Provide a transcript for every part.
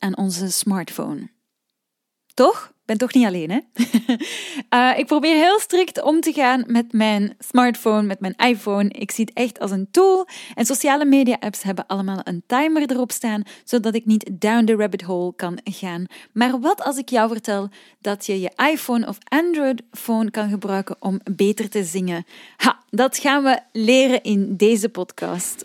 aan onze smartphone. Toch? ben toch niet alleen, hè? uh, ik probeer heel strikt om te gaan met mijn smartphone, met mijn iPhone. Ik zie het echt als een tool. En sociale media-apps hebben allemaal een timer erop staan, zodat ik niet down the rabbit hole kan gaan. Maar wat als ik jou vertel dat je je iPhone of Android-phone kan gebruiken om beter te zingen? Ha, dat gaan we leren in deze podcast.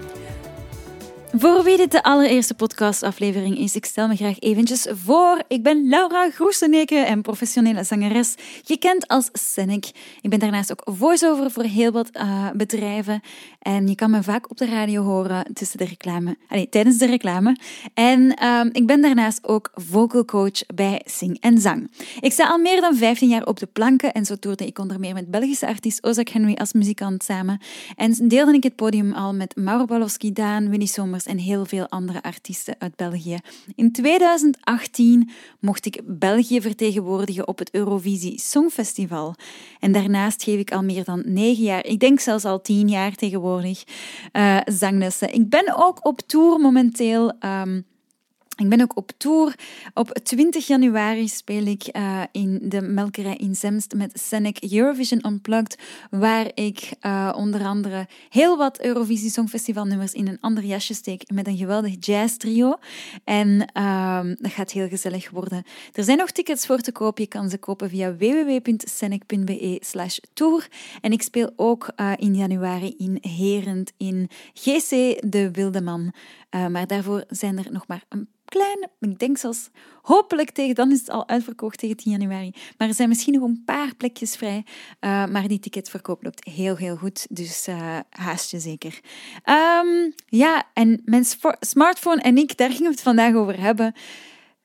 Voor wie dit de allereerste podcastaflevering is, ik stel me graag eventjes voor. Ik ben Laura Groeseneke en professionele zangeres, gekend als Senek. Ik ben daarnaast ook voice-over voor heel wat uh, bedrijven en je kan me vaak op de radio horen tussen de reclame, allez, tijdens de reclame. En um, ik ben daarnaast ook vocal coach bij Sing en Zang. Ik sta al meer dan 15 jaar op de planken en zo toerde ik onder meer met Belgische artiest Ozak Henry als muzikant samen. En deelde ik het podium al met Mauro Balowski, Daan, Winnie Somers en heel veel andere artiesten uit België. In 2018 mocht ik België vertegenwoordigen op het Eurovisie Songfestival. En daarnaast geef ik al meer dan negen jaar, ik denk zelfs al tien jaar tegenwoordig, uh. Ik ben ook op tour momenteel. Um, ik ben ook op tour. Op 20 januari speel ik uh, in de Melkerij in Zemst met Senec Eurovision Unplugged, waar ik uh, onder andere heel wat Eurovisie Songfestival nummers in een ander jasje steek met een geweldig jazz trio. En uh, dat gaat heel gezellig worden. Er zijn nog tickets voor te koop. Je kan ze kopen via www.senec.be slash tour. En ik speel ook uh, in januari in Herend in GC De Wilde Man. maar daarvoor zijn er nog maar een klein, ik denk zelfs hopelijk tegen dan is het al uitverkocht tegen 10 januari. Maar er zijn misschien nog een paar plekjes vrij. Uh, maar die ticketverkoop loopt heel, heel goed. Dus uh, haast je zeker. Um, ja, en mijn smartphone en ik, daar gingen we het vandaag over hebben.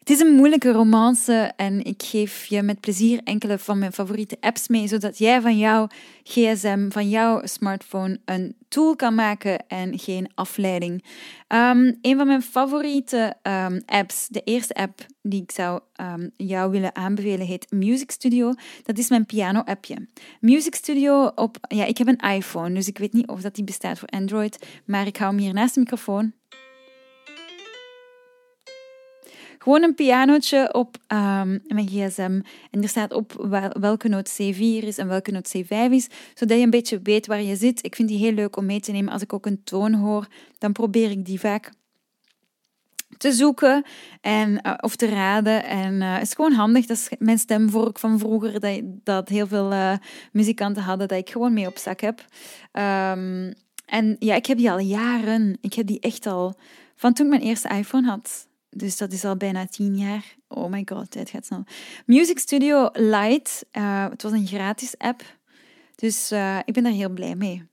Het is een moeilijke romance en ik geef je met plezier enkele van mijn favoriete apps mee, zodat jij van jouw gsm, van jouw smartphone, een tool kan maken en geen afleiding. Um, een van mijn favoriete um, apps, de eerste app die ik zou um, jou willen aanbevelen, heet Music Studio. Dat is mijn piano-appje. Music Studio op, ja, ik heb een iPhone, dus ik weet niet of dat die bestaat voor Android, maar ik hou hem hier naast de microfoon. Gewoon een pianootje op um, mijn gsm. En er staat op welke noot C4 is en welke noot C5 is, zodat je een beetje weet waar je zit. Ik vind die heel leuk om mee te nemen. Als ik ook een toon hoor, dan probeer ik die vaak te zoeken en, uh, of te raden. En uh, het is gewoon handig. Dat is mijn stemvork van vroeger, dat, dat heel veel uh, muzikanten hadden, dat ik gewoon mee op zak heb. Um, en ja, ik heb die al jaren. Ik heb die echt al van toen ik mijn eerste iPhone had. Dus dat is al bijna tien jaar. Oh my god, tijd gaat snel. Music Studio Lite. Uh, het was een gratis app. Dus uh, ik ben daar heel blij mee.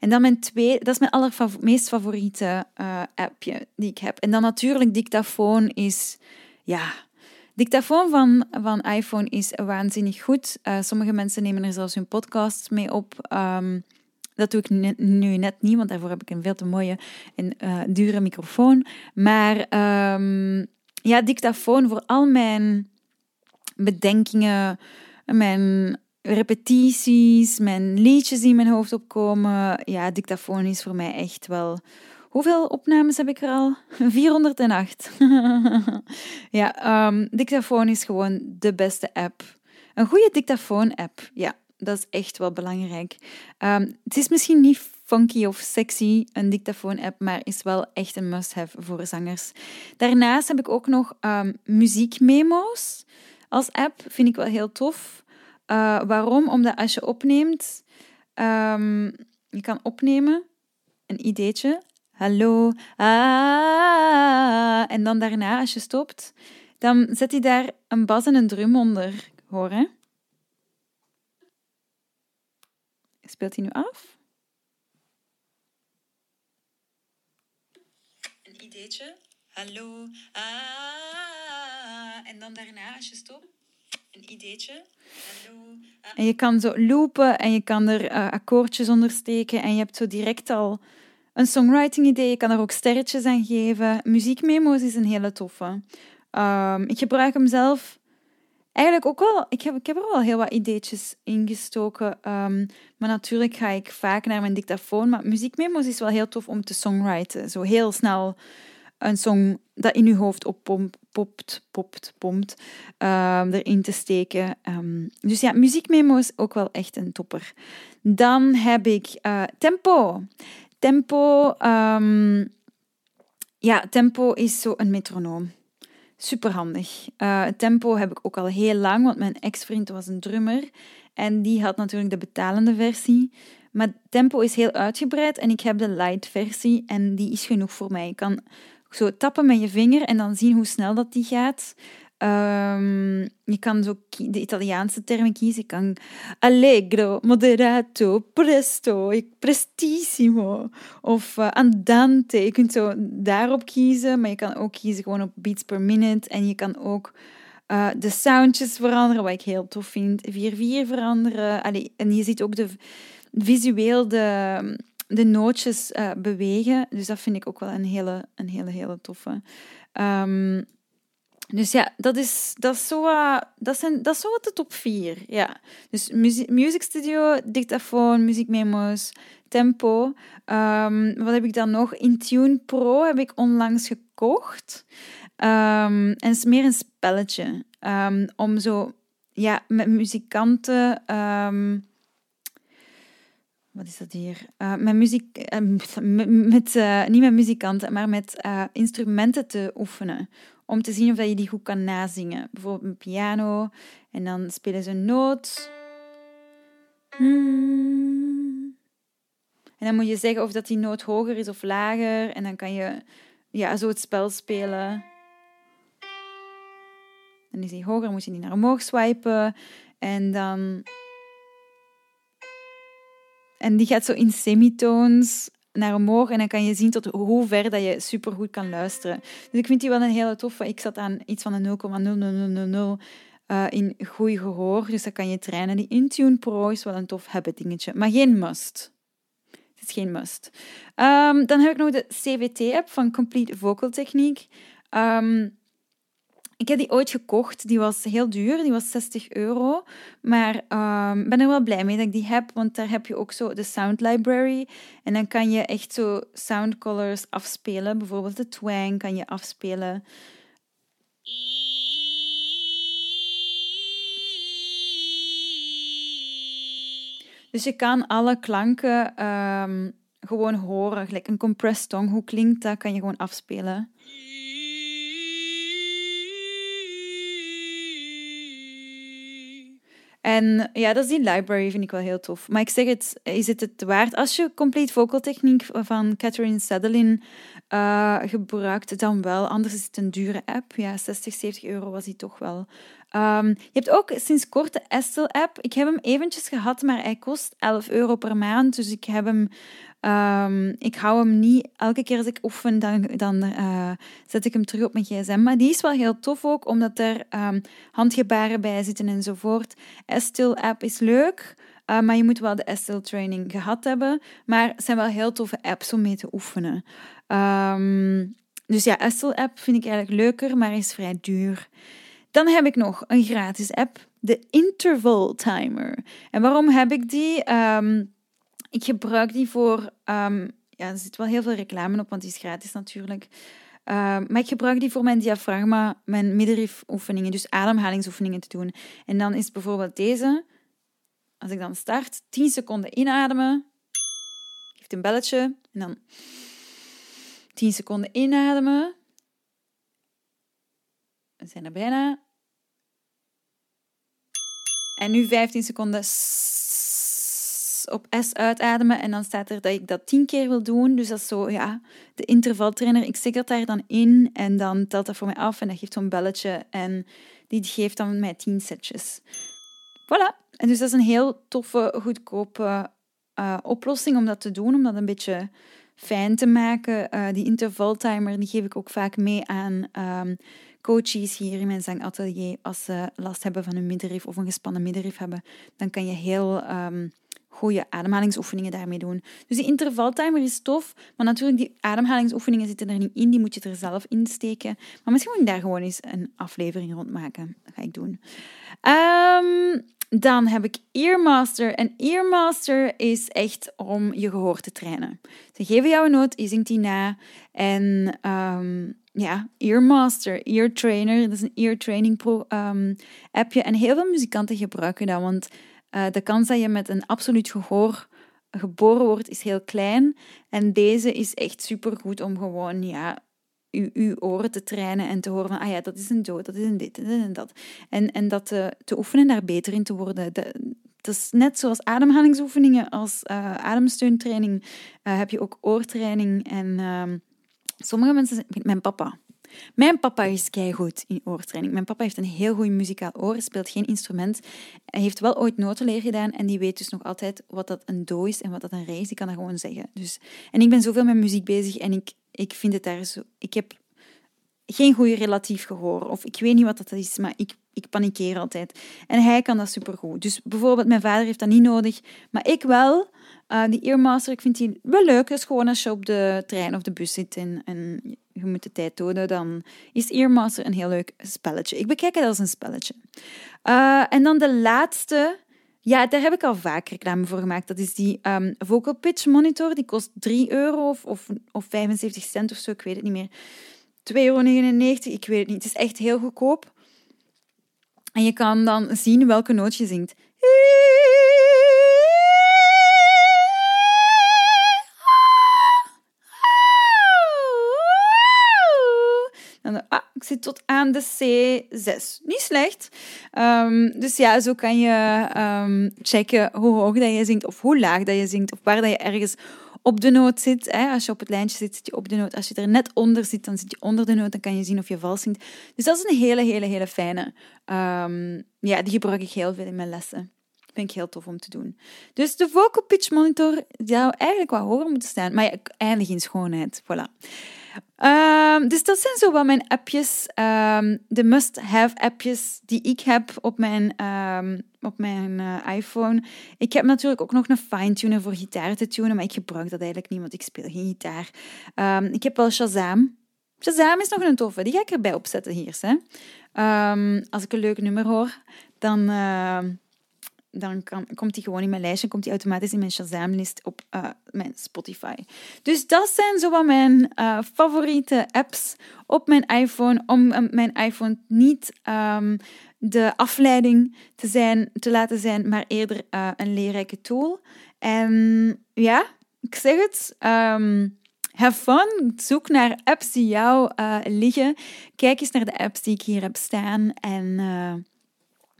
En dan mijn twee, dat is mijn allermeest favoriete uh, appje die ik heb. En dan natuurlijk Dictafoon is, ja, Dictafoon van, van iPhone is waanzinnig goed. sommige mensen nemen er zelfs hun podcasts mee op. Um, dat doe ik nu net niet, want daarvoor heb ik een veel te mooie en uh, dure microfoon. Maar um, ja, dictafoon voor al mijn bedenkingen, mijn repetities, mijn liedjes die in mijn hoofd opkomen. Ja, dictafoon is voor mij echt wel... Hoeveel opnames heb ik er al? 408. ja, um, dictafoon is gewoon de beste app. Een goede dictafoon-app, ja dat is echt wel belangrijk. Um, het is misschien niet funky of sexy, een dictafoon-app, maar is wel echt een must-have voor zangers. Daarnaast heb ik ook nog um, muziekmemo's als app. Vind ik wel heel tof. Uh, waarom? Omdat als je opneemt, um, je kan opnemen, een ideetje. Hallo. Ah, en dan daarna, als je stopt, dan zet hij daar een bas en een drum onder. Hoor, Speelt hij nu af? Een ideetje. Hallo. Ah. En dan daarna, als je stopt, een ideetje. Hallo. Ah. En je kan zo loopen en je kan er uh, akkoordjes onder steken en je hebt zo direct al een songwriting idee. Je kan er ook sterretjes aan geven. Muziekmemo's is een hele toffe. Um, ik gebruik hem zelf eigenlijk ook wel, ik heb, ik heb er wel heel wat ideetjes ingestoken. Um, maar natuurlijk ga ik vaak naar mijn dictafoon. Maar muziekmemo's is wel heel tof om te songwriten. Zo heel snel een song dat in je hoofd oppompt, popt, popt, pompt, um, erin te steken. Um, dus ja, muziekmemo is ook wel echt een topper. Dan heb ik uh, tempo. Tempo, ja, tempo is zo een metronoom. Superhandig. Uh, tempo heb ik ook al heel lang, want mijn ex-vriend was een drummer. En die had natuurlijk de betalende versie. Maar tempo is heel uitgebreid en ik heb de light versie en die is genoeg voor mij. Ik kan zo tappen met je vinger en dan zien hoe snel dat die gaat. Um, je kan zo de Italiaanse termen kiezen. Je kan allegro, moderato, presto, prestissimo of uh, andante. Je kunt zo daarop kiezen, maar je kan ook kiezen gewoon op beats per minute. En je kan ook uh, de soundjes veranderen, wat ik heel tof vind. 4-4 veranderen. Allee, en je ziet ook de, visueel de, de nootjes uh, bewegen. Dus dat vind ik ook wel een hele, een hele, hele toffe. Um, dus ja, dat is, dat is, zo, dat zijn, dat is zo wat de top 4. Ja. Dus music studio, dictafoon, muziekmemo's, tempo. Um, wat heb ik dan nog? Intune Pro heb ik onlangs gekocht. Um, en het is meer een spelletje. Um, om zo ja, met muzikanten wat is dat hier? Uh, met muziek, uh, met, uh, niet met muzikanten, maar met instrumenten te oefenen. Om te zien of je die goed kan nazingen. Bijvoorbeeld een piano. En dan spelen ze een noot. Hmm. En dan moet je zeggen of dat die noot hoger is of lager. En dan kan je ja, zo het spel spelen. Dan is die hoger, moet je die naar omhoog swipen. En dan en die gaat zo in semitones naar omhoog en dan kan je zien tot hoe ver dat je supergoed kan luisteren. Dus ik vind die wel een hele toffe. Ik zat aan iets van een 0,0000 uh, in goede gehoor, dus dat kan je trainen. Die Intune Pro is wel een tof hebben dingetje, maar geen must. Het is geen must. Um, dan heb ik nog de CVT-app van Complete Vocal Technique. Um, ik heb die ooit gekocht. Die was heel duur. Die was 60 euro. Maar um, ben er wel blij mee dat ik die heb. Want daar heb je ook zo de sound library. En dan kan je echt zo sound colors afspelen. Bijvoorbeeld de twang kan je afspelen. Dus je kan alle klanken um, gewoon horen. Gelijk een compressed tong. Hoe klinkt dat? Kan je gewoon afspelen. En ja, dat is die library, vind ik wel heel tof. Maar ik zeg het, is het het waard? Als je Complete Vocal Techniek van Catherine Sadelin uh, gebruikt, dan wel. Anders is het een dure app. Ja, 60, 70 euro was die toch wel. Um, je hebt ook sinds kort de Estel-app. Ik heb hem eventjes gehad, maar hij kost 11 euro per maand. Dus ik heb hem Um, ik hou hem niet elke keer als ik oefen, dan, dan uh, zet ik hem terug op mijn gsm. Maar die is wel heel tof ook, omdat er um, handgebaren bij zitten enzovoort. Estil-app is leuk, uh, maar je moet wel de Estil-training gehad hebben. Maar het zijn wel heel toffe apps om mee te oefenen. Dus ja, Estil-app vind ik eigenlijk leuker, maar is vrij duur. Dan heb ik nog een gratis app, de Interval Timer. En waarom heb ik die? Um, ik gebruik die voor. Um, ja, er zit wel heel veel reclame op, want die is gratis natuurlijk. Um, maar ik gebruik die voor mijn diafragma, mijn middenrif oefeningen, dus ademhalingsoefeningen te doen. En dan is bijvoorbeeld deze. Als ik dan start, 10 seconden inademen. Geeft een belletje. En dan 10 seconden inademen. We zijn er bijna. En nu 15 seconden op S uitademen en dan staat er dat ik dat tien keer wil doen. Dus dat is zo, ja, de intervaltrainer. Ik stik dat daar dan in en dan telt dat voor mij af en dat geeft zo'n belletje en die geeft dan mij tien setjes. Voilà. En dus dat is een heel toffe, goedkope uh, oplossing om dat te doen, om dat een beetje fijn te maken. Uh, die intervaltimer die geef ik ook vaak mee aan um, coaches hier in mijn zangatelier. Als ze last hebben van hun middenrif of een gespannen middenrif hebben, dan kan je heel um, goede ademhalingsoefeningen daarmee doen. Dus die intervaltimer is tof, maar natuurlijk die ademhalingsoefeningen zitten er niet in, die moet je er zelf in steken. Maar misschien moet ik daar gewoon eens een aflevering rond maken. Dat ga ik doen. Um, dan heb ik Earmaster. En Earmaster is echt om je gehoor te trainen. Ze geven jou een noot, je zingt die na. En um, ja, Earmaster, Ear Trainer, dat is een ear training pro, um, appje. En heel veel muzikanten gebruiken dat, want uh, de kans dat je met een absoluut gehoor geboren wordt, is heel klein. En deze is echt super goed om gewoon ja, uw, oren te trainen en te horen van, ah ja, dat is een dood, dat is een dit, en dat. En, en dat te, te oefenen daar beter in te worden. De, het is net zoals ademhalingsoefeningen, als uh, ademsteuntraining uh, heb je ook oortraining. En uh, sommige mensen, mijn papa, mijn papa is goed in oortraining. Mijn papa heeft een heel goed muzikaal oor, speelt geen instrument. Hij heeft wel ooit notenleer gedaan en die weet dus nog altijd wat dat een do is en wat dat een re is. Die kan dat gewoon zeggen. Dus, en ik ben zoveel met muziek bezig en ik, ik vind het daar zo... Ik heb geen goede relatief gehoor of ik weet niet wat dat is, maar ik, ik panikeer altijd. En hij kan dat supergoed. Dus bijvoorbeeld, mijn vader heeft dat niet nodig, maar ik wel. Uh, die Earmaster, ik vind die wel leuk. Dat is gewoon als je op de trein of de bus zit en, en je moet de tijd doden, dan is Earmaster een heel leuk spelletje. Ik bekijk het als een spelletje. Uh, en dan de laatste, ja, daar heb ik al vaak reclame voor gemaakt. Dat is die um, Vocal Pitch Monitor. Die kost 3 euro of, of, of 75 cent of zo, ik weet het niet meer. 2,99 euro, ik weet het niet. Het is echt heel goedkoop. En je kan dan zien welke noot je zingt. Ah, ik zit tot aan de C6. Niet slecht. Um, dus ja, zo kan je um, checken hoe hoog dat je zingt of hoe laag dat je zingt of waar dat je ergens op de noot zit. Hè. Als je op het lijntje zit, zit je op de noot. Als je er net onder zit, dan zit je onder de noot. Dan kan je zien of je vals zingt. Dus dat is een hele, hele, hele fijne. Um, ja, die gebruik ik heel veel in mijn lessen. Vind ik heel tof om te doen. Dus de vocal pitch monitor zou eigenlijk wat hoger moeten staan. Maar ja, eindig in schoonheid. Voilà. Um, dus dat zijn zo wat mijn appjes, um, de must-have appjes die ik heb op mijn, um, op mijn uh, iPhone. Ik heb natuurlijk ook nog een fine-tuner voor gitaar te tunen, maar ik gebruik dat eigenlijk niet, want ik speel geen gitaar. ik heb wel Shazam. Shazam is nog een toffe, die ga ik erbij opzetten hier. Hè. als ik een leuk nummer hoor, dan dan komt die gewoon in mijn lijstje, komt die automatisch in mijn Shazam-list op uh, mijn Spotify. Dus dat zijn zo wat mijn uh, favoriete apps op mijn iPhone, om uh, mijn iPhone niet um, de afleiding te, zijn, te laten zijn, maar eerder een leerrijke tool. En ja, ik zeg het. Um, have fun. Zoek naar apps die jou liggen. Kijk eens naar de apps die ik hier heb staan. En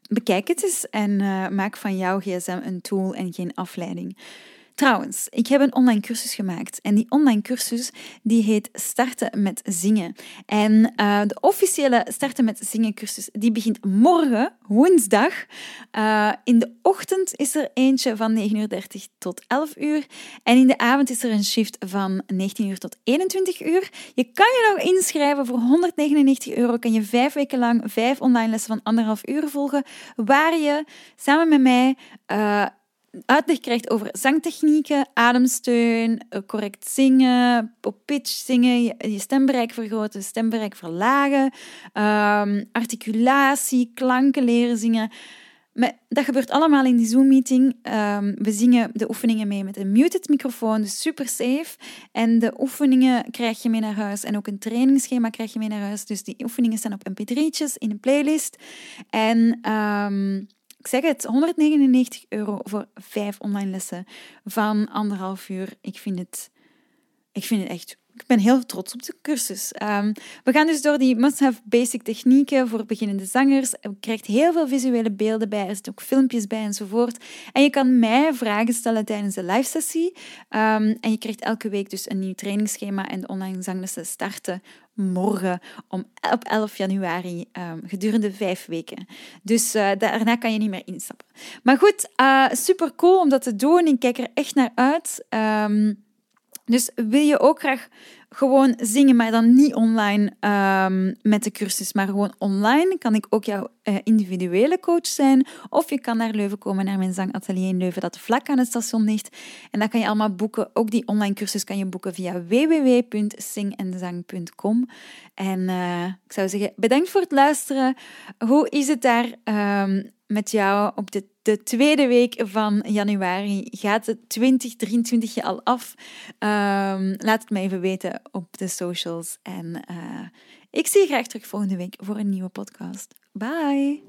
Bekijk het eens en uh, maak van jouw gsm een tool en geen afleiding. Trouwens, ik heb een online cursus gemaakt en die online cursus die heet Starten met Zingen. En uh, de officiële Starten met Zingen cursus die begint morgen, woensdag. Uh, in de ochtend is er eentje van 9.30 uur tot 11 uur en in de avond is er een shift van 19 uur tot 21 uur. Je kan je nog inschrijven voor 199 euro. Kan je vijf weken lang vijf online lessen van anderhalf uur volgen, waar je samen met mij uh, uitleg krijgt over zangtechnieken, ademsteun, eh, correct zingen, op pitch zingen, je stembereik vergroten, stembereik verlagen, um, articulatie, klanken leren zingen. Dat gebeurt allemaal in die Zoom-meeting. Um, we zingen de oefeningen mee met een muted microfoon, dus super safe. En de oefeningen krijg je mee naar huis. En ook een trainingsschema krijg je mee naar huis. Dus die oefeningen staan op mp3'tjes in een playlist. En um, ik zeg het, 199 euro voor vijf online lessen van anderhalf uur. Ik vind het, ik vind het echt ik ben heel trots op de cursus. Um, we gaan dus door die must-have basic technieken voor beginnende zangers. Je krijgt heel veel visuele beelden bij, er zitten ook filmpjes bij enzovoort. En je kan mij vragen stellen tijdens de live sessie. Um, en je krijgt elke week dus een nieuw trainingsschema en de online zanglessen starten morgen om, op 11 januari um, gedurende vijf weken. Dus uh, daarna kan je niet meer instappen. Maar goed, uh, super cool om dat te doen. Ik kijk er echt naar uit. Um, dus wil je ook graag gewoon zingen, maar dan niet online um, met de cursus, maar gewoon online, kan ik ook jouw uh, individuele coach zijn. Of je kan naar Leuven komen, naar mijn zangatelier in Leuven, dat vlak aan het station ligt. En dat kan je allemaal boeken. Ook die online cursus kan je boeken via www.singenzang.com. En uh, ik zou zeggen, bedankt voor het luisteren. Hoe is het daar um, met jou op de, de, tweede week van januari. Gaat het 2023 je al af? Um, laat het me even weten op de socials. En uh, ik zie je graag terug volgende week voor een nieuwe podcast. Bye!